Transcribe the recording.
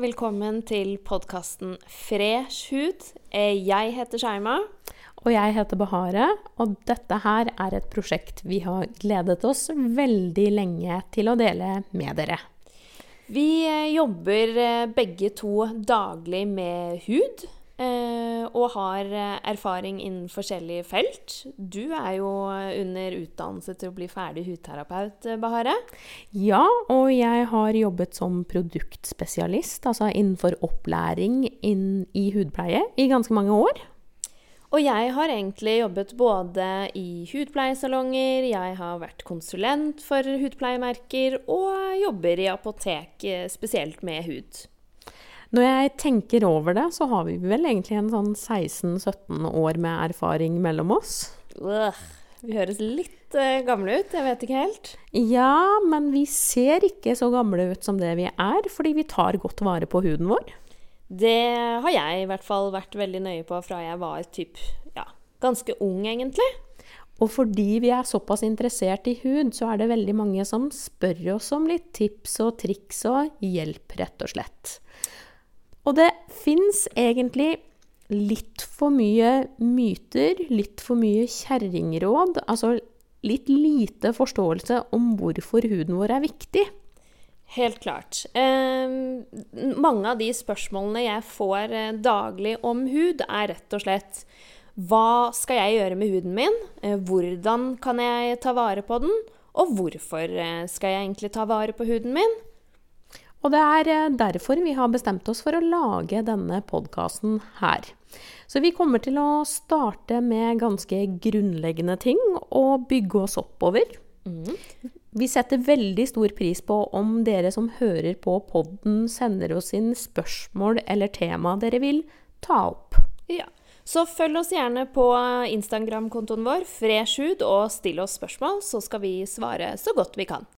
velkommen til podkasten Fresh hud. Eh, Jeg heter Shaima. Og jeg heter Bahare, og dette her er et prosjekt vi har gledet oss veldig lenge til å dele med dere. Vi eh, jobber eh, begge to daglig med hud. Eh, Og har eh, erfaring innen forskjellige felt. Du er jo under utdannelse til å bli ferdig hudterapeut, eh, Bahare. Ja, og jeg har jobbet som produktspesialist, altså innenfor opplæring inn i hudpleie, i ganske mange år. Og jeg har egentlig jobbet både i hudpleiesalonger, jeg har vært konsulent for hudpleiemerker, og jobber i apotek, spesielt med hud. Når jeg tenker over det, så har vi vel egentlig en sånn 16-17 år med erfaring mellom oss. Øh, vi høres litt uh, gamle ut, jeg vet ikke helt. Ja, men vi ser ikke så gamle ut som det vi er, fordi vi tar godt vare på huden vår. Det har jeg i hvert fall vært veldig nøye på fra jeg var typ, ja, ganske ung, egentlig. Og fordi vi er såpass interessert i hud, så er det veldig mange som spør oss om litt tips og triks og hjelp, rett og slett. Og det fins egentlig litt for mye myter, litt for mye kjerringråd, altså litt lite forståelse om hvorfor huden vår er viktig. Helt klart. Eh, mange av de spørsmålene jeg får eh, daglig om hud, er rett og slett hva skal jeg gjøre med huden min? Eh, hvordan kan jeg ta vare på den? Og hvorfor eh, skal jeg egentlig ta vare på huden min? Og det er eh, derfor vi har bestemt oss for å lage denne podkasten her. Så vi kommer til å starte med ganske grunnleggende ting og bygge oss oppover. Vi setter veldig stor pris på om dere som hører på podden, sender oss inn spørsmål eller tema dere vil ta opp. Ja. Så følg oss gjerne på Instagram-kontoen vår, Freshud, og still oss spørsmål, så skal vi svare så godt vi kan.